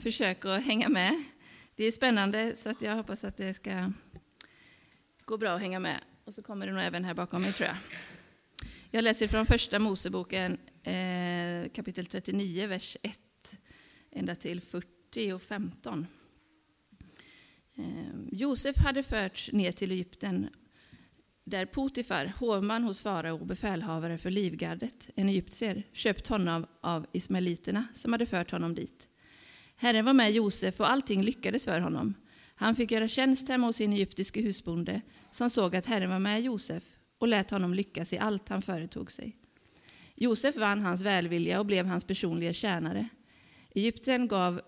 försök att hänga med. Det är spännande, så att jag hoppas att det ska gå bra att hänga med. Och så kommer det nog även här bakom mig, tror jag. Jag läser från Första Moseboken, eh, kapitel 39, vers 1, ända till 40 och 15. Eh, Josef hade förts ner till Egypten där Potifar, hovman hos farao och befälhavare för livgardet, en egyptier, köpt honom av ismaeliterna som hade fört honom dit. Herren var med Josef och allting lyckades för honom. Han fick göra tjänst hemma hos sin egyptiske husbonde som såg att Herren var med Josef och lät honom lyckas i allt han företog sig. Josef vann hans välvilja och blev hans personliga tjänare. Egypten gav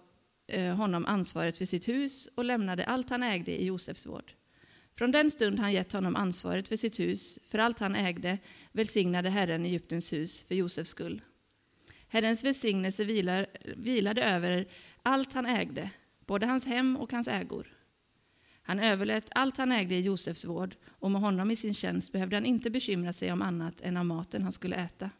eh, honom ansvaret för sitt hus och lämnade allt han ägde i Josefs vård. Från den stund han gett honom ansvaret för sitt hus, för allt han ägde, välsignade Herren Egyptens hus för Josefs skull. Herrens välsignelse vilar, vilade över allt han ägde, både hans hem och hans ägor. Han överlät allt han ägde i Josefs vård och med honom i sin tjänst behövde han inte bekymra sig om annat än om maten han skulle äta.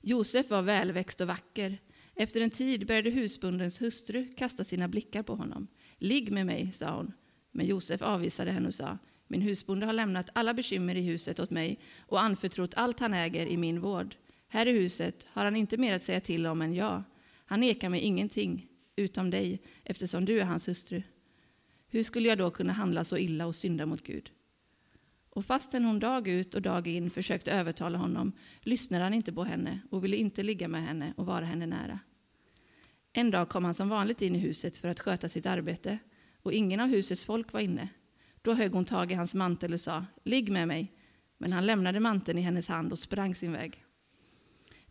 Josef var välväxt och vacker. Efter en tid började husbundens hustru kasta sina blickar på honom. Ligg med mig, sa hon. Men Josef avvisade henne och sa, min husbonde har lämnat alla bekymmer i huset åt mig och anförtrott allt han äger i min vård. Här i huset har han inte mer att säga till om än jag. Han nekar mig ingenting, utom dig, eftersom du är hans hustru. Hur skulle jag då kunna handla så illa och synda mot Gud? Och fastän hon dag ut och dag in försökte övertala honom lyssnade han inte på henne och ville inte ligga med henne och vara henne nära. En dag kom han som vanligt in i huset för att sköta sitt arbete och ingen av husets folk var inne. Då högg hon tag i hans mantel och sa, ligg med mig. Men han lämnade manteln i hennes hand och sprang sin väg.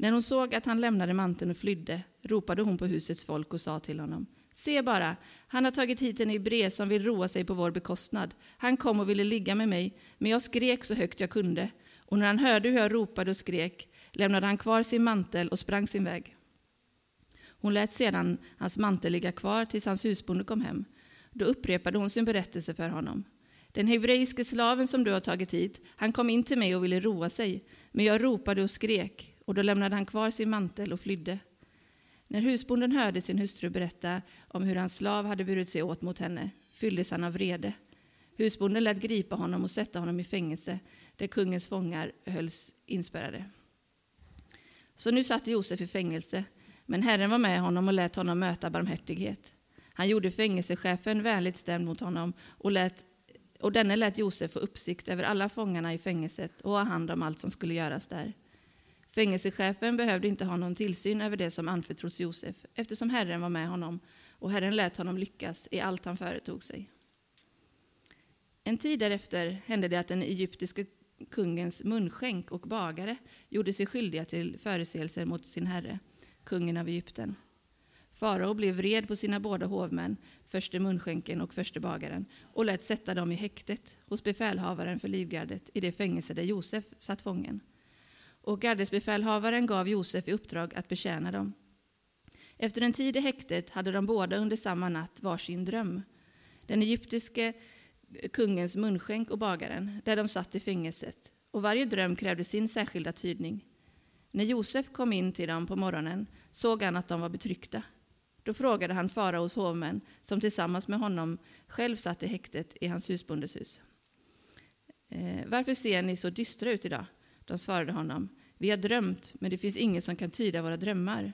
När hon såg att han lämnade manteln och flydde ropade hon på husets folk och sa till honom, se bara, han har tagit hit en ibre som vill roa sig på vår bekostnad. Han kom och ville ligga med mig, men jag skrek så högt jag kunde. Och när han hörde hur jag ropade och skrek lämnade han kvar sin mantel och sprang sin väg. Hon lät sedan hans mantel ligga kvar tills hans husbonde kom hem. Då upprepade hon sin berättelse för honom. Den hebreiske slaven som du har tagit hit, han kom in till mig och ville roa sig, men jag ropade och skrek, och då lämnade han kvar sin mantel och flydde. När husbonden hörde sin hustru berätta om hur hans slav hade burit sig åt mot henne fylldes han av vrede. Husbonden lät gripa honom och sätta honom i fängelse, där kungens fångar hölls inspärrade. Så nu satt Josef i fängelse, men Herren var med honom och lät honom möta barmhärtighet. Han gjorde fängelsechefen vänligt stämd mot honom och, lät, och denne lät Josef få uppsikt över alla fångarna i fängelset och ha hand om allt som skulle göras där. Fängelsechefen behövde inte ha någon tillsyn över det som anförtrotts Josef eftersom Herren var med honom och Herren lät honom lyckas i allt han företog sig. En tid därefter hände det att den egyptiske kungens munskänk och bagare gjorde sig skyldiga till förseelser mot sin herre, kungen av Egypten. Farao blev vred på sina båda hovmän, förste munskänken och förste bagaren, och lät sätta dem i häktet hos befälhavaren för livgardet i det fängelse där Josef satt fången. Och gardesbefälhavaren gav Josef i uppdrag att betjäna dem. Efter en tid i häktet hade de båda under samma natt varsin dröm. Den egyptiske kungens munskänk och bagaren, där de satt i fängelset, och varje dröm krävde sin särskilda tydning. När Josef kom in till dem på morgonen såg han att de var betryckta. Då frågade han faraos hovmän, som tillsammans med honom själv satt i häktet i hans husbondes hus. Eh, varför ser ni så dystra ut idag? De svarade honom, vi har drömt, men det finns ingen som kan tyda våra drömmar.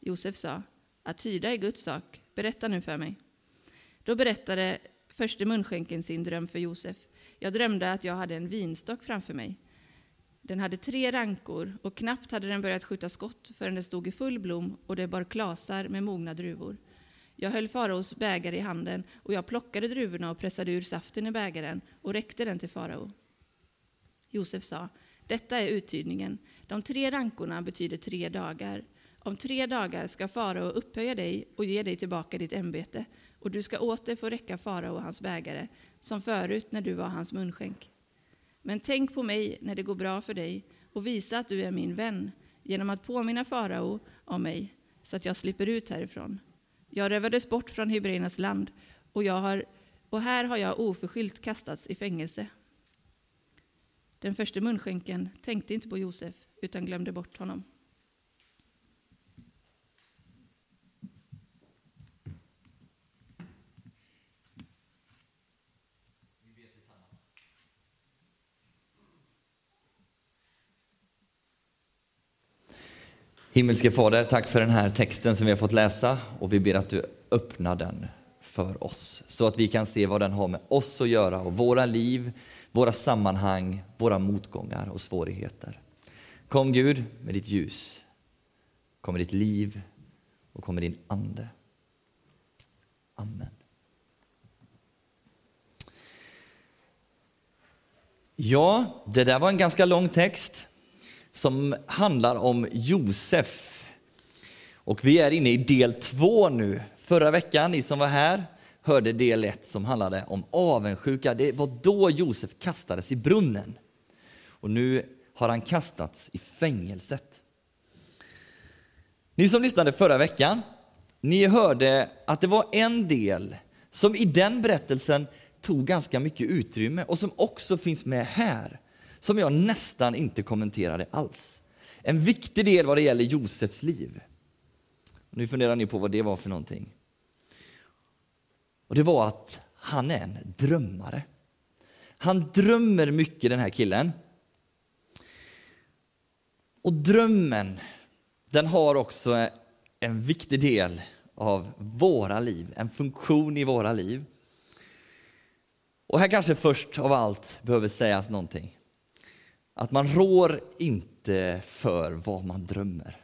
Josef sa, att tyda är Guds sak, berätta nu för mig. Då berättade förste munskänken sin dröm för Josef. Jag drömde att jag hade en vinstock framför mig. Den hade tre rankor och knappt hade den börjat skjuta skott förrän den stod i full blom och det bar klasar med mogna druvor. Jag höll faraos bägare i handen och jag plockade druvorna och pressade ur saften i bägaren och räckte den till farao. Josef sa, detta är uttydningen. De tre rankorna betyder tre dagar. Om tre dagar ska farao upphöja dig och ge dig tillbaka ditt ämbete och du ska åter få räcka farao och hans bägare som förut när du var hans munskänk. Men tänk på mig när det går bra för dig och visa att du är min vän genom att påminna farao om mig så att jag slipper ut härifrån. Jag rövades bort från hebreernas land och, jag har, och här har jag oförskyllt kastats i fängelse. Den första munskänken tänkte inte på Josef utan glömde bort honom. Himmelske Fader, tack för den här texten som vi har fått läsa och vi ber att du öppnar den för oss så att vi kan se vad den har med oss att göra och våra liv, våra sammanhang, våra motgångar och svårigheter. Kom Gud med ditt ljus, kom med ditt liv och kom med din ande. Amen. Ja, det där var en ganska lång text som handlar om Josef. Och vi är inne i del två nu. Förra veckan, ni som var här, hörde del 1, som handlade om avundsjuka. Det var då Josef kastades i brunnen. Och nu har han kastats i fängelset. Ni som lyssnade förra veckan, ni hörde att det var en del som i den berättelsen tog ganska mycket utrymme och som också finns med här som jag nästan inte kommenterade alls. En viktig del vad det gäller Josefs liv. Nu funderar ni på vad det var för någonting. Och det var att han är en drömmare. Han drömmer mycket den här killen. Och drömmen, den har också en viktig del av våra liv, en funktion i våra liv. Och här kanske först av allt behöver sägas någonting att man rår inte för vad man drömmer.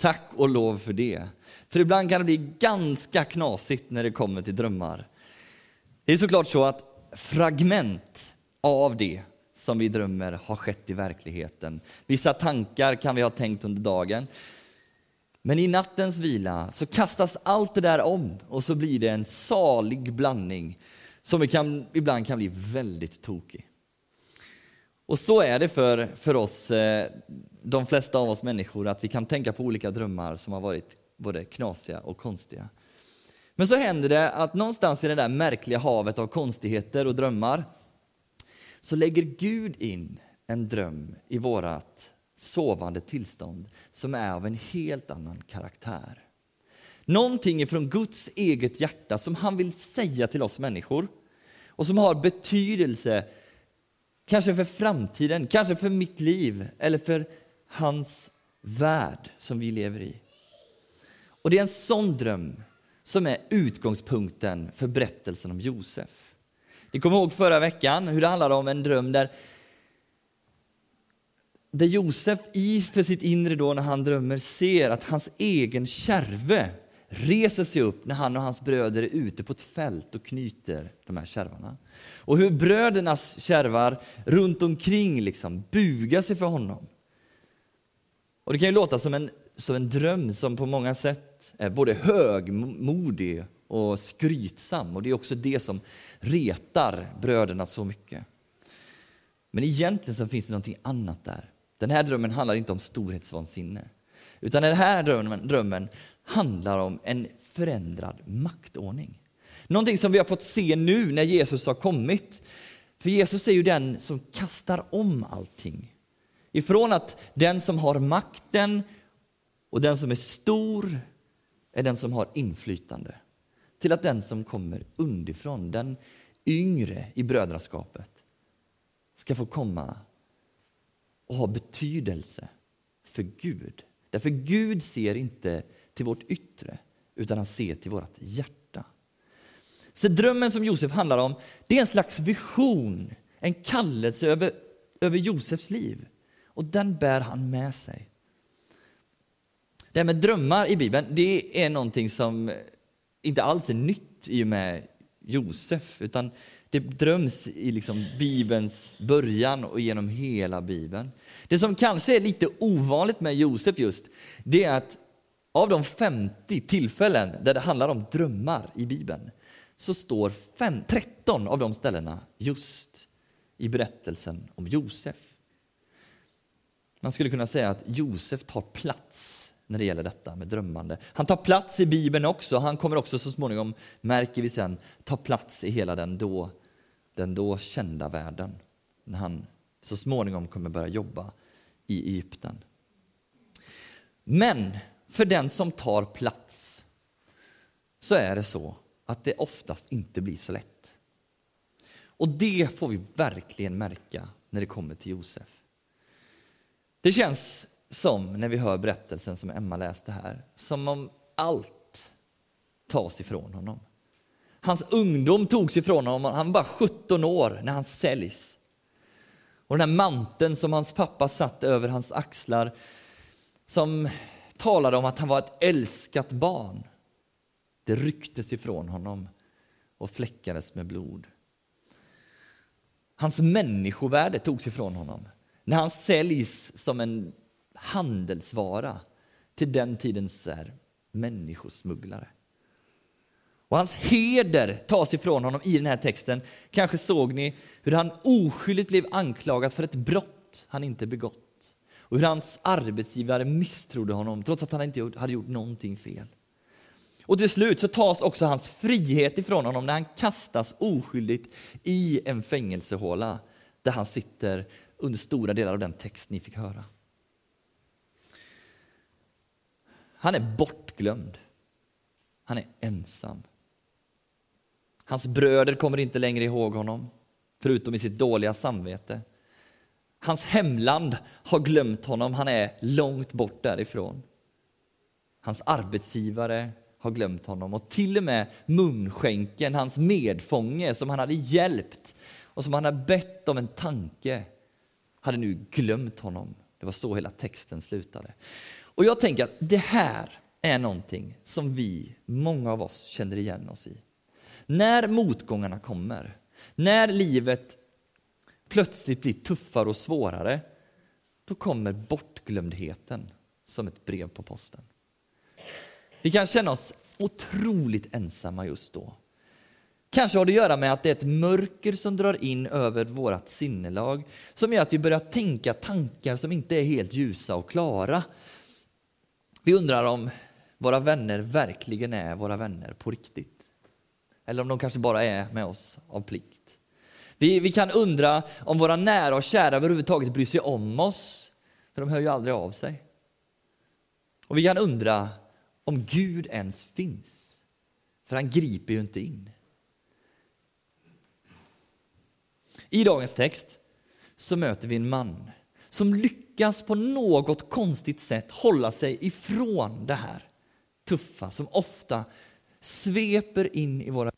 Tack och lov för det. För ibland kan det bli ganska knasigt när det kommer till drömmar. Det är såklart så att fragment av det som vi drömmer har skett i verkligheten. Vissa tankar kan vi ha tänkt under dagen. Men i nattens vila så kastas allt det där om och så blir det en salig blandning som kan, ibland kan bli väldigt tokig. Och så är det för, för oss, eh, de flesta av oss människor, att vi kan tänka på olika drömmar som har varit både knasiga och konstiga. Men så händer det att någonstans i det där märkliga havet av konstigheter och drömmar så lägger Gud in en dröm i vårat sovande tillstånd som är av en helt annan karaktär. Någonting ifrån Guds eget hjärta som han vill säga till oss människor och som har betydelse Kanske för framtiden, kanske för mitt liv eller för hans värld som vi lever i. Och det är en sån dröm som är utgångspunkten för berättelsen om Josef. Ni kommer ihåg förra veckan hur det handlade om en dröm där, där Josef i för sitt inre då när han drömmer ser att hans egen kärve reser sig upp när han och hans bröder är ute på ett fält och knyter de här kärvarna. Och hur brödernas kärvar runt omkring liksom bugar sig för honom. Och det kan ju låta som en, som en dröm som på många sätt är både högmodig och skrytsam. Och det är också det som retar bröderna så mycket. Men egentligen så finns det någonting annat där. Den här drömmen handlar inte om storhetsvansinne. Utan den här drömmen, drömmen handlar om en förändrad maktordning. Någonting som vi har fått se nu när Jesus har kommit. För Jesus är ju den som kastar om allting. Ifrån att den som har makten och den som är stor är den som har inflytande. Till att den som kommer underifrån, den yngre i brödraskapet, ska få komma och ha betydelse för Gud. Därför Gud ser inte till vårt yttre, utan han ser till vårt hjärta. Så drömmen som Josef handlar om, det är en slags vision, en kallelse över, över Josefs liv. Och den bär han med sig. Det här med drömmar i Bibeln, det är någonting som inte alls är nytt i och med Josef, utan det dröms i liksom Bibelns början och genom hela Bibeln. Det som kanske är lite ovanligt med Josef just, det är att av de 50 tillfällen där det handlar om drömmar i Bibeln så står fem, 13 av de ställena just i berättelsen om Josef. Man skulle kunna säga att Josef tar plats när det gäller detta med drömmande. Han tar plats i Bibeln också. Han kommer också så småningom, märker vi sen, ta plats i hela den då, den då kända världen. När han så småningom kommer börja jobba i Egypten. Men för den som tar plats så är det så att det oftast inte blir så lätt. Och det får vi verkligen märka när det kommer till Josef. Det känns som, när vi hör berättelsen som Emma läste här, som om allt tas ifrån honom. Hans ungdom togs ifrån honom, han var bara 17 år när han säljs. Och den här manteln som hans pappa satt över hans axlar, som talade om att han var ett älskat barn, det rycktes ifrån honom och fläckades med blod. Hans människovärde togs ifrån honom när han säljs som en handelsvara till den tidens här, människosmugglare. Och hans heder tas ifrån honom i den här texten. Kanske såg ni hur han oskyldigt blev anklagad för ett brott han inte begått. Och hur hans arbetsgivare misstrodde honom trots att han inte hade gjort någonting fel. Och till slut så tas också hans frihet ifrån honom när han kastas oskyldigt i en fängelsehåla där han sitter under stora delar av den text ni fick höra. Han är bortglömd. Han är ensam. Hans bröder kommer inte längre ihåg honom, förutom i sitt dåliga samvete. Hans hemland har glömt honom, han är långt bort därifrån. Hans arbetsgivare har glömt honom och till och med munskänken, hans medfånge som han hade hjälpt och som han hade bett om en tanke, hade nu glömt honom. Det var så hela texten slutade. Och jag tänker att det här är någonting som vi, många av oss, känner igen oss i. När motgångarna kommer, när livet plötsligt blir tuffare och svårare, då kommer bortglömdheten som ett brev på posten. Vi kan känna oss otroligt ensamma just då. Kanske har det att göra med att det är ett mörker som drar in över vårt sinnelag som gör att vi börjar tänka tankar som inte är helt ljusa och klara. Vi undrar om våra vänner verkligen är våra vänner på riktigt. Eller om de kanske bara är med oss av plikt. Vi, vi kan undra om våra nära och kära överhuvudtaget bryr sig om oss, för de hör ju aldrig av sig. Och vi kan undra om Gud ens finns, för han griper ju inte in. I dagens text så möter vi en man som lyckas på något konstigt sätt hålla sig ifrån det här tuffa som ofta sveper in i våra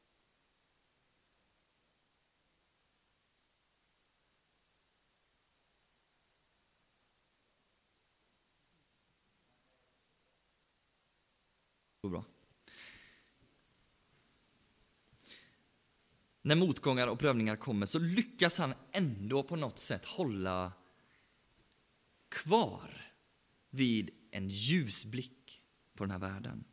Bra. När motgångar och prövningar kommer så lyckas han ändå på något sätt hålla kvar vid en ljusblick på den här världen.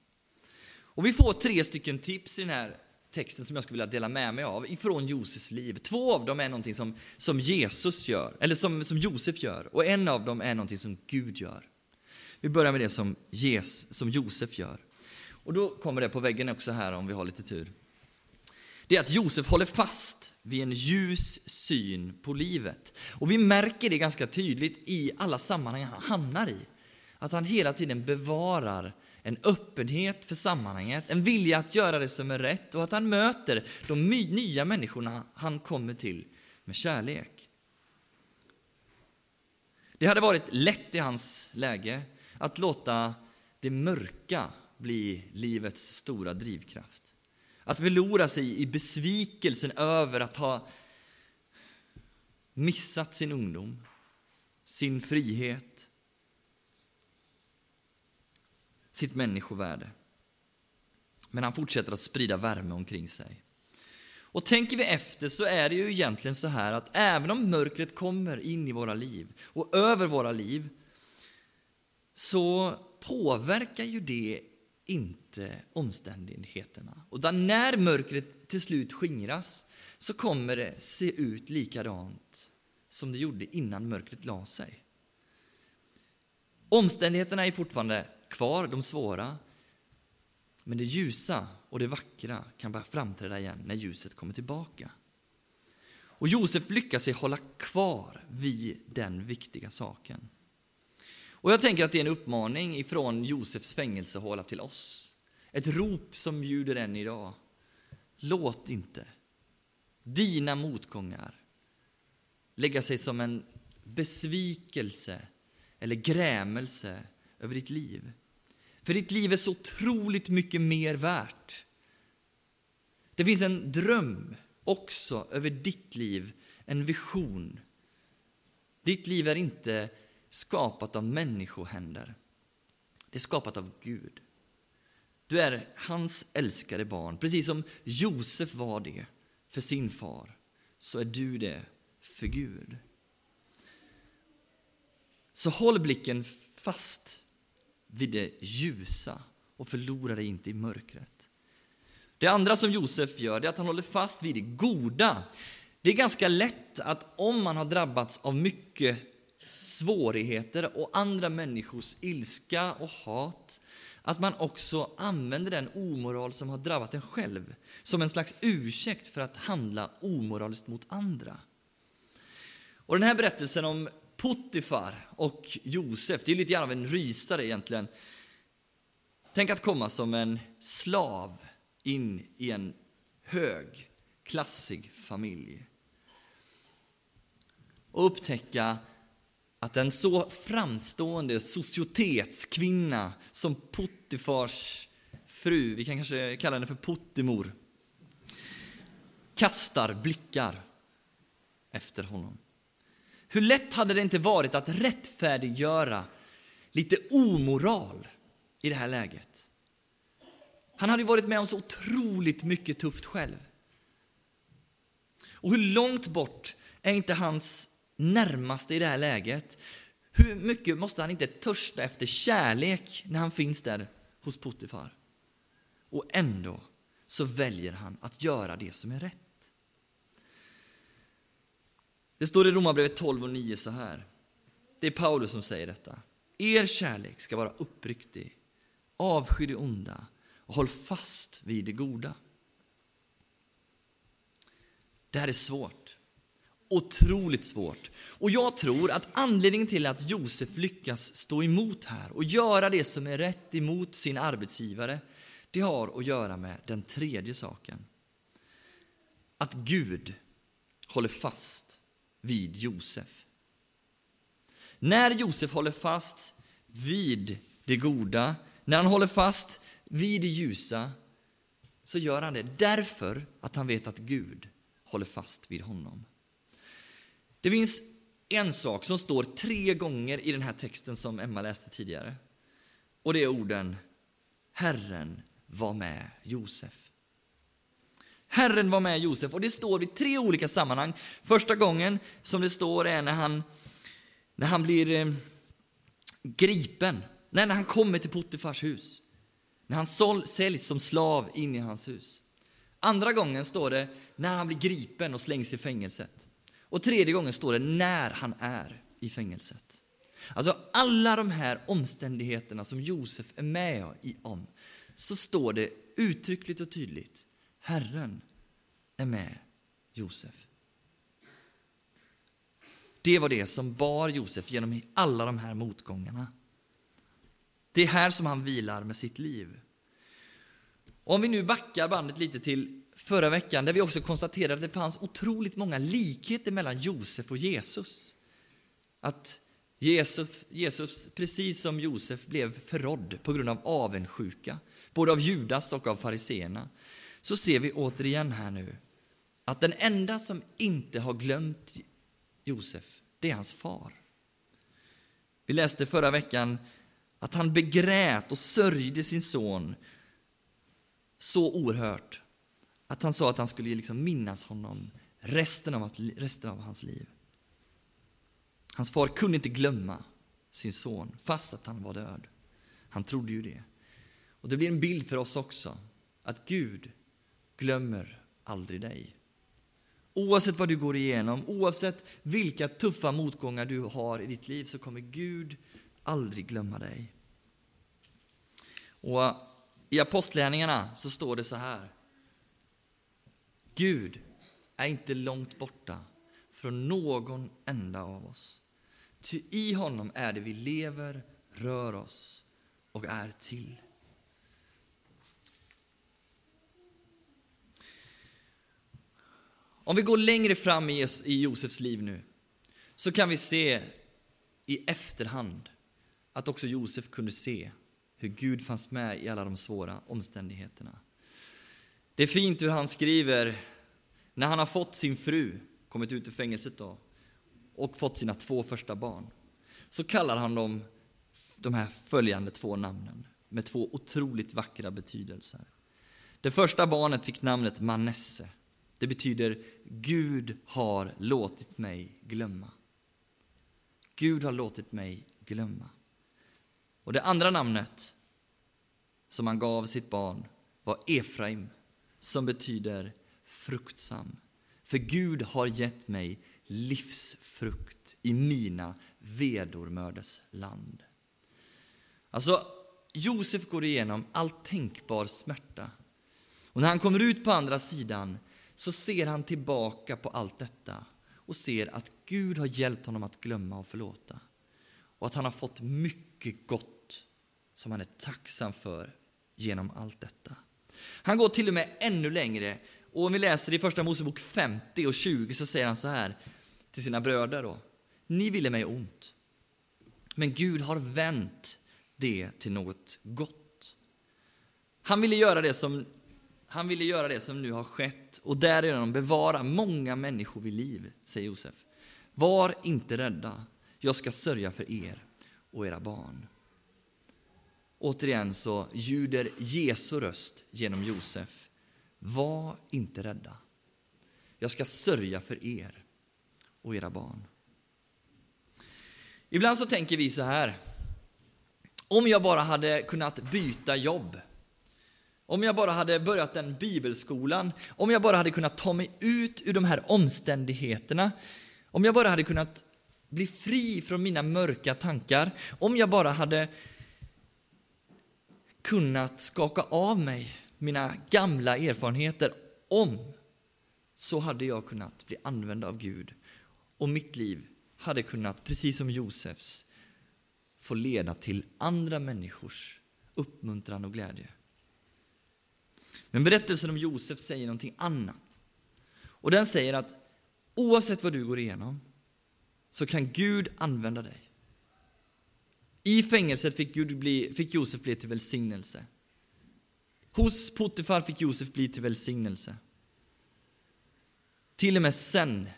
Och vi får tre stycken tips i den här texten som jag skulle vilja dela med mig av ifrån Josefs liv. Två av dem är någonting som, som Jesus gör, eller som, som Josef gör, och en av dem är någonting som Gud gör. Vi börjar med det som, Jesus, som Josef gör. Och då kommer det på väggen också här om vi har lite tur. Det är att Josef håller fast vid en ljus syn på livet. Och vi märker det ganska tydligt i alla sammanhang han hamnar i. Att han hela tiden bevarar en öppenhet för sammanhanget, en vilja att göra det som är rätt och att han möter de nya människorna han kommer till med kärlek. Det hade varit lätt i hans läge att låta det mörka bli livets stora drivkraft. Att förlora sig i besvikelsen över att ha missat sin ungdom, sin frihet, sitt människovärde. Men han fortsätter att sprida värme omkring sig. Och tänker vi efter så är det ju egentligen så här att även om mörkret kommer in i våra liv och över våra liv så påverkar ju det inte omständigheterna. Och när mörkret till slut skingras så kommer det se ut likadant som det gjorde innan mörkret la sig. Omständigheterna är fortfarande kvar, de svåra. Men det ljusa och det vackra kan börja framträda igen när ljuset kommer tillbaka. Och Josef lyckas sig hålla kvar vid den viktiga saken. Och jag tänker att det är en uppmaning ifrån Josefs fängelsehåla till oss. Ett rop som ljuder än idag. Låt inte dina motgångar lägga sig som en besvikelse eller grämelse över ditt liv. För ditt liv är så otroligt mycket mer värt. Det finns en dröm också över ditt liv, en vision. Ditt liv är inte skapat av människohänder. Det är skapat av Gud. Du är hans älskade barn, precis som Josef var det för sin far, så är du det för Gud. Så håll blicken fast vid det ljusa och förlora dig inte i mörkret. Det andra som Josef gör är att han håller fast vid det goda. Det är ganska lätt att om man har drabbats av mycket svårigheter och andra människors ilska och hat, att man också använder den omoral som har drabbat en själv som en slags ursäkt för att handla omoraliskt mot andra. Och den här berättelsen om Puttifar och Josef, det är lite grann av en rysare egentligen. Tänk att komma som en slav in i en hög, klassig familj. Och upptäcka att en så framstående societetskvinna som Puttifars fru, vi kan kanske kalla henne för Puttimor, kastar blickar efter honom. Hur lätt hade det inte varit att rättfärdiggöra lite omoral i det här läget? Han hade ju varit med om så otroligt mycket tufft själv. Och hur långt bort är inte hans närmaste i det här läget? Hur mycket måste han inte törsta efter kärlek när han finns där hos Potifar? Och ändå så väljer han att göra det som är rätt. Det står i Romarbrevet 12 och 9 så här. Det är Paulus som säger detta. Er kärlek ska vara uppriktig. Avsky det onda och håll fast vid det goda. Det här är svårt. Otroligt svårt. Och jag tror att anledningen till att Josef lyckas stå emot här och göra det som är rätt emot sin arbetsgivare, det har att göra med den tredje saken. Att Gud håller fast vid Josef. När Josef håller fast vid det goda, när han håller fast vid det ljusa, så gör han det därför att han vet att Gud håller fast vid honom. Det finns en sak som står tre gånger i den här texten som Emma läste tidigare. Och det är orden Herren var med Josef. Herren var med Josef och det står i tre olika sammanhang. Första gången som det står är när han, när han blir eh, gripen, Nej, när han kommer till Puttifars hus. När han sål, säljs som slav in i hans hus. Andra gången står det när han blir gripen och slängs i fängelset. Och tredje gången står det när han är i fängelset. Alltså alla de här omständigheterna som Josef är med om, så står det uttryckligt och tydligt Herren är med Josef. Det var det som bar Josef genom alla de här motgångarna. Det är här som han vilar med sitt liv. Om vi nu backar bandet lite till förra veckan där vi också konstaterade att det fanns otroligt många likheter mellan Josef och Jesus. Att Jesus, Jesus, precis som Josef, blev förrådd på grund av avundsjuka, både av Judas och av fariseerna så ser vi återigen här nu att den enda som inte har glömt Josef, det är hans far. Vi läste förra veckan att han begrät och sörjde sin son så oerhört att han sa att han skulle liksom minnas honom resten av, resten av hans liv. Hans far kunde inte glömma sin son, fast att han var död. Han trodde ju det. Och Det blir en bild för oss också, att Gud glömmer aldrig dig. Oavsett vad du går igenom, oavsett vilka tuffa motgångar du har i ditt liv så kommer Gud aldrig glömma dig. Och I Apostlagärningarna så står det så här. Gud är inte långt borta från någon enda av oss. Ty i honom är det vi lever, rör oss och är till. Om vi går längre fram i Josefs liv nu, så kan vi se i efterhand att också Josef kunde se hur Gud fanns med i alla de svåra omständigheterna. Det är fint hur han skriver när han har fått sin fru, kommit ut ur fängelset då, och fått sina två första barn. Så kallar han dem de här följande två namnen med två otroligt vackra betydelser. Det första barnet fick namnet Manesse. Det betyder Gud har låtit mig glömma. Gud har låtit mig glömma. Och det andra namnet som han gav sitt barn var Efraim, som betyder fruktsam. För Gud har gett mig livsfrukt i mina vedermörders land. Alltså, Josef går igenom all tänkbar smärta. Och när han kommer ut på andra sidan så ser han tillbaka på allt detta och ser att Gud har hjälpt honom att glömma och förlåta. Och att han har fått mycket gott som han är tacksam för genom allt detta. Han går till och med ännu längre och om vi läser i första Mosebok 50 och 20 så säger han så här till sina bröder då. Ni ville mig ont, men Gud har vänt det till något gott. Han ville göra det som, han ville göra det som nu har skett och därigenom bevara många människor vid liv, säger Josef. Var inte rädda, jag ska sörja för er och era barn. Återigen så ljuder Jesu röst genom Josef. Var inte rädda. Jag ska sörja för er och era barn. Ibland så tänker vi så här. Om jag bara hade kunnat byta jobb. Om jag bara hade börjat den bibelskolan. Om jag bara hade kunnat ta mig ut ur de här omständigheterna. Om jag bara hade kunnat bli fri från mina mörka tankar. Om jag bara hade kunnat skaka av mig mina gamla erfarenheter. Om så hade jag kunnat bli använd av Gud och mitt liv hade kunnat, precis som Josefs, få leda till andra människors uppmuntran och glädje. Men berättelsen om Josef säger någonting annat. Och den säger att oavsett vad du går igenom så kan Gud använda dig. I fängelset fick, Gud bli, fick Josef bli till välsignelse. Hos Potifar fick Josef bli till välsignelse. Till och med sen,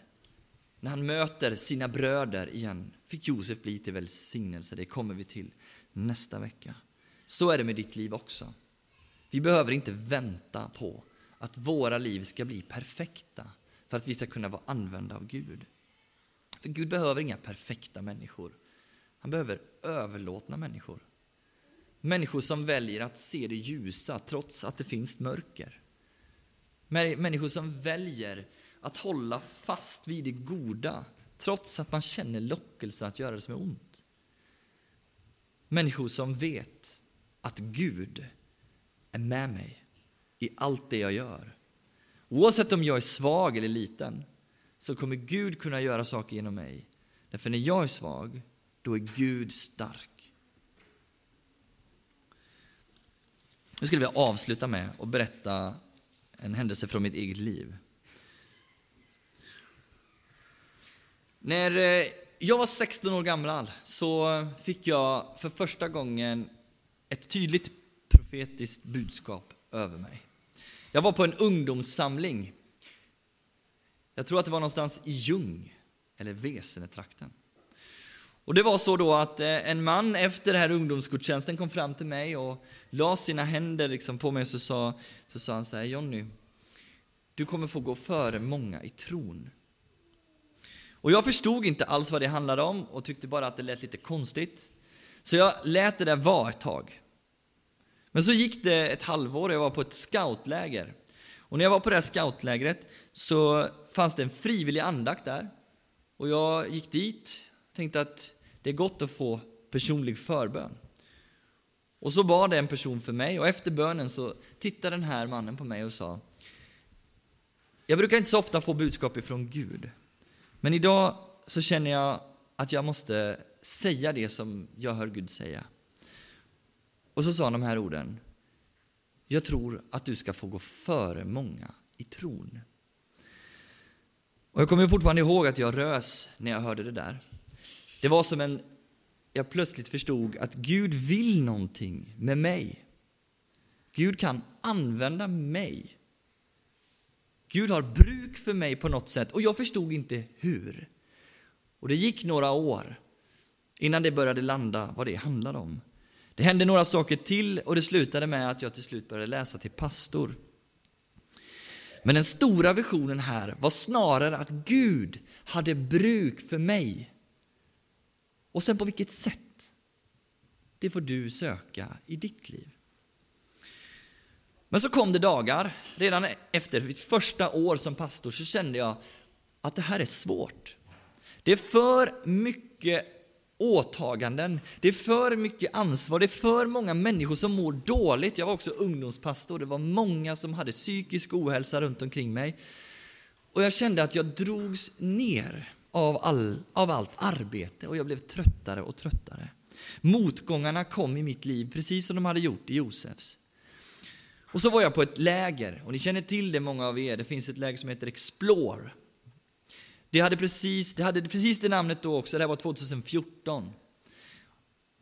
när han möter sina bröder igen, fick Josef bli till välsignelse. Det kommer vi till nästa vecka. Så är det med ditt liv också. Vi behöver inte vänta på att våra liv ska bli perfekta för att vi ska kunna vara använda av Gud. För Gud behöver inga perfekta människor. Han behöver överlåtna människor. Människor som väljer att se det ljusa trots att det finns mörker. Människor som väljer att hålla fast vid det goda trots att man känner lockelsen att göra det som är ont. Människor som vet att Gud är med mig i allt det jag gör. Oavsett om jag är svag eller liten så kommer Gud kunna göra saker genom mig. Därför när jag är svag, då är Gud stark. Nu skulle jag avsluta med att berätta en händelse från mitt eget liv. När eh, jag var 16 år gammal så fick jag för första gången ett tydligt profetiskt budskap över mig. Jag var på en ungdomssamling. Jag tror att det var någonstans i Ljung, eller Vesenetrakten. Och det var så då att eh, en man efter den här ungdomsgudstjänsten kom fram till mig och la sina händer liksom på mig och så sa, så sa han så här, Jonny, du kommer få gå före många i tron. Och jag förstod inte alls vad det handlade om och tyckte bara att det lät lite konstigt. Så jag lät det där vara ett tag. Men så gick det ett halvår och jag var på ett scoutläger. Och när jag var på det här scoutlägret så fanns det en frivillig andakt där. Och jag gick dit, tänkte att det är gott att få personlig förbön. Och så bad en person för mig och efter bönen så tittade den här mannen på mig och sa Jag brukar inte så ofta få budskap ifrån Gud. Men idag så känner jag att jag måste säga det som jag hör Gud säga. Och så sa han de här orden. Jag tror att du ska få gå före många i tron. Och jag kommer fortfarande ihåg att jag rös när jag hörde det där. Det var som en jag plötsligt förstod att Gud vill någonting med mig. Gud kan använda mig. Gud har bruk för mig på något sätt och jag förstod inte hur. Och det gick några år innan det började landa vad det handlade om. Det hände några saker till och det slutade med att jag till slut började läsa till pastor. Men den stora visionen här var snarare att Gud hade bruk för mig. Och sen på vilket sätt? Det får du söka i ditt liv. Men så kom det dagar, redan efter mitt första år som pastor så kände jag att det här är svårt. Det är för mycket åtaganden, det är för mycket ansvar, det är för många människor som mår dåligt. Jag var också ungdomspastor, det var många som hade psykisk ohälsa runt omkring mig. Och jag kände att jag drogs ner av, all, av allt arbete och jag blev tröttare och tröttare. Motgångarna kom i mitt liv precis som de hade gjort i Josefs. Och så var jag på ett läger, och ni känner till det många av er, det finns ett läger som heter Explore. Det hade precis det, hade precis det namnet då också, det här var 2014.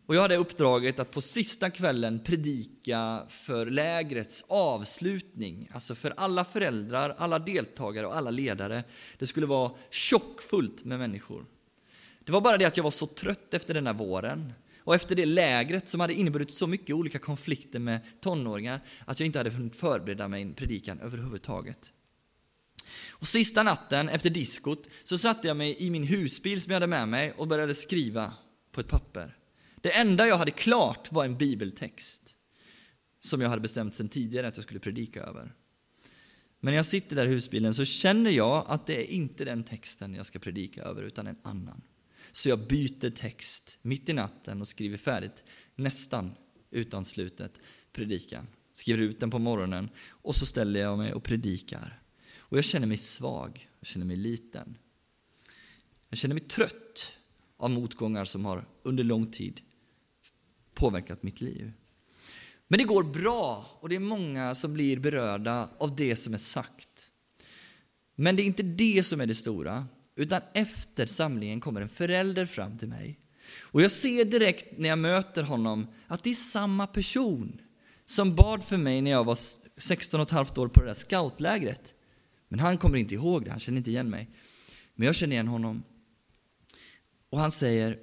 Och jag hade uppdraget att på sista kvällen predika för lägrets avslutning, alltså för alla föräldrar, alla deltagare och alla ledare. Det skulle vara tjockfullt med människor. Det var bara det att jag var så trött efter den här våren och efter det lägret som hade inneburit så mycket olika konflikter med tonåringar att jag inte hade hunnit förbereda mig en predikan överhuvudtaget. Och sista natten efter diskot så satte jag mig i min husbil som jag hade med mig och började skriva på ett papper. Det enda jag hade klart var en bibeltext som jag hade bestämt sedan tidigare att jag skulle predika över. Men när jag sitter där i husbilen så känner jag att det är inte den texten jag ska predika över utan en annan. Så jag byter text mitt i natten och skriver färdigt nästan utan slutet predikan. Skriver ut den på morgonen och så ställer jag mig och predikar. Och jag känner mig svag, jag känner mig liten. Jag känner mig trött av motgångar som har under lång tid påverkat mitt liv. Men det går bra och det är många som blir berörda av det som är sagt. Men det är inte det som är det stora, utan efter samlingen kommer en förälder fram till mig. Och jag ser direkt när jag möter honom att det är samma person som bad för mig när jag var 16 och ett halvt år på det där scoutlägret. Men han kommer inte ihåg det, han känner inte igen mig. Men jag känner igen honom. Och han säger,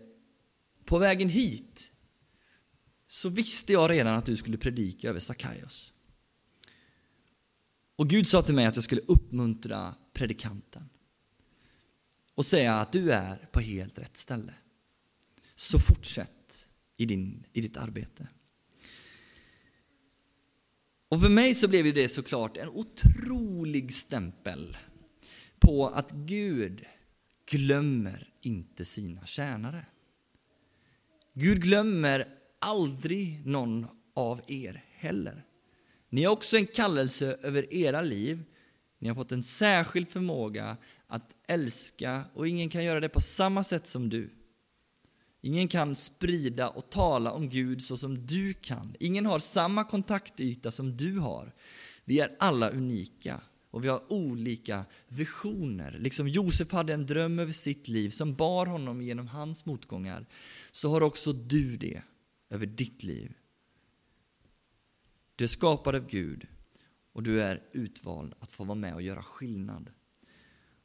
på vägen hit så visste jag redan att du skulle predika över Sakaios. Och Gud sa till mig att jag skulle uppmuntra predikanten och säga att du är på helt rätt ställe. Så fortsätt i, din, i ditt arbete. Och för mig så blev det såklart en otrolig stämpel på att Gud glömmer inte sina tjänare. Gud glömmer aldrig någon av er heller. Ni har också en kallelse över era liv. Ni har fått en särskild förmåga att älska och ingen kan göra det på samma sätt som du. Ingen kan sprida och tala om Gud så som du kan. Ingen har samma kontaktyta som du har. Vi är alla unika och vi har olika visioner. Liksom Josef hade en dröm över sitt liv som bar honom genom hans motgångar, så har också du det över ditt liv. Du är skapad av Gud och du är utvald att få vara med och göra skillnad.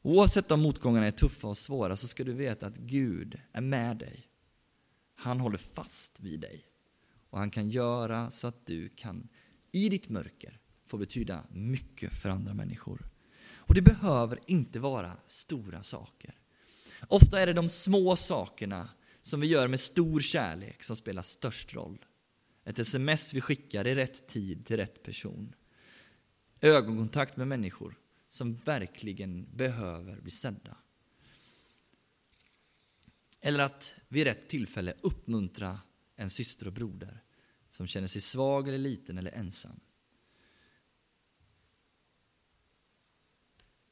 Oavsett om motgångarna är tuffa och svåra så ska du veta att Gud är med dig. Han håller fast vid dig. Och han kan göra så att du kan i ditt mörker få betyda mycket för andra människor. Och det behöver inte vara stora saker. Ofta är det de små sakerna som vi gör med stor kärlek som spelar störst roll. Ett sms vi skickar i rätt tid till rätt person. Ögonkontakt med människor som verkligen behöver bli sedda. Eller att vid rätt tillfälle uppmuntra en syster och broder som känner sig svag eller liten eller ensam.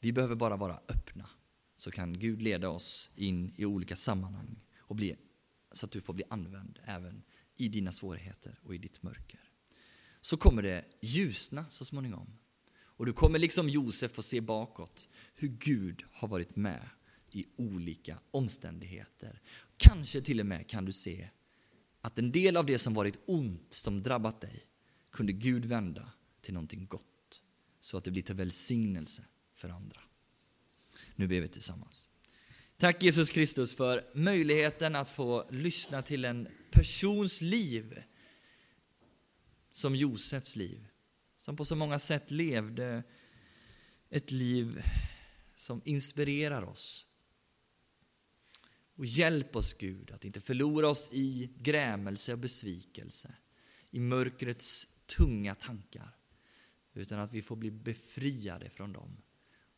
Vi behöver bara vara öppna så kan Gud leda oss in i olika sammanhang och bli, så att du får bli använd även i dina svårigheter och i ditt mörker. Så kommer det ljusna så småningom. Och du kommer liksom Josef få se bakåt hur Gud har varit med i olika omständigheter. Kanske till och med kan du se att en del av det som varit ont, som drabbat dig, kunde Gud vända till någonting gott, så att det blir till välsignelse för andra. Nu ber vi tillsammans. Tack Jesus Kristus för möjligheten att få lyssna till en persons liv som Josefs liv, som på så många sätt levde ett liv som inspirerar oss. Och hjälp oss Gud att inte förlora oss i grämelse och besvikelse, i mörkrets tunga tankar, utan att vi får bli befriade från dem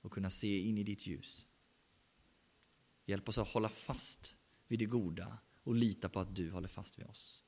och kunna se in i ditt ljus. Hjälp oss att hålla fast vid det goda och lita på att du håller fast vid oss.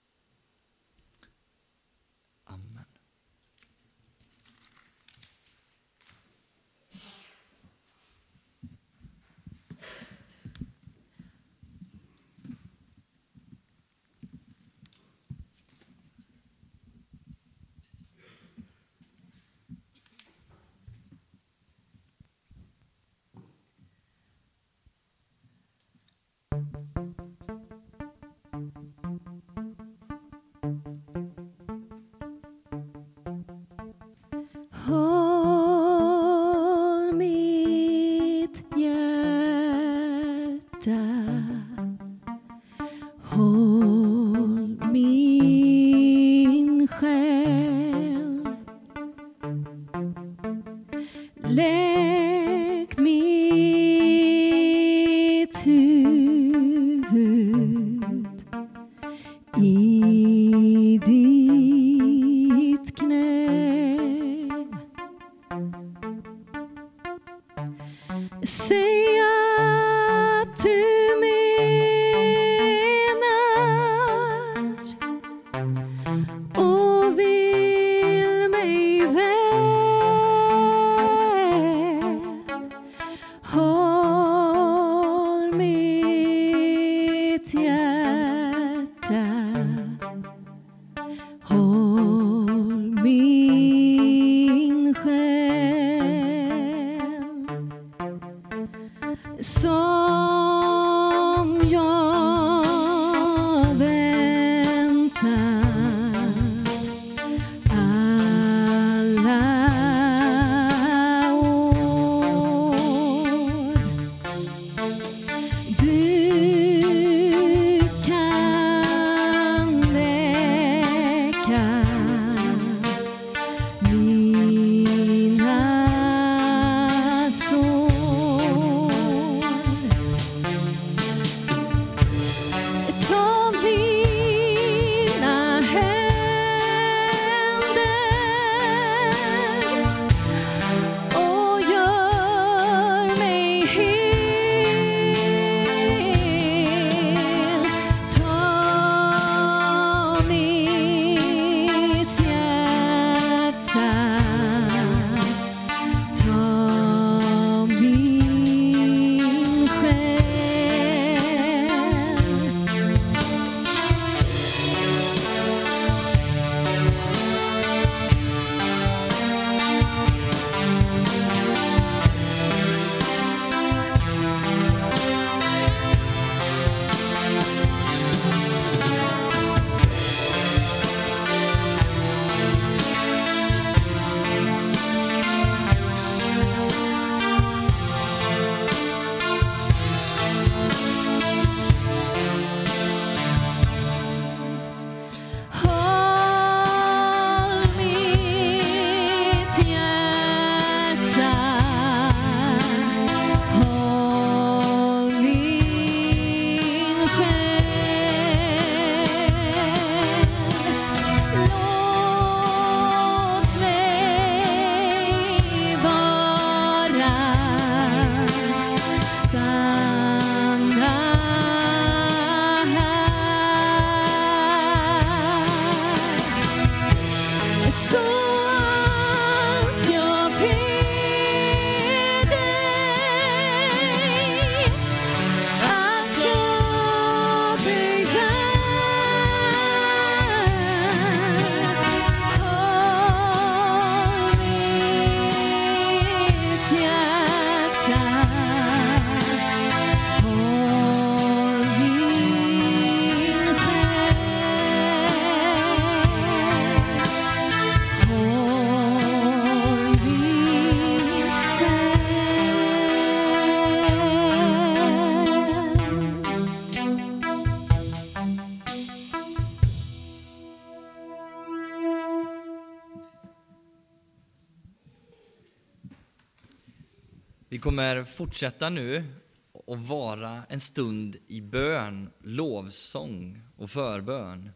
Kommer fortsätta nu och vara en stund i bön, lovsång och förbön.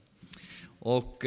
Och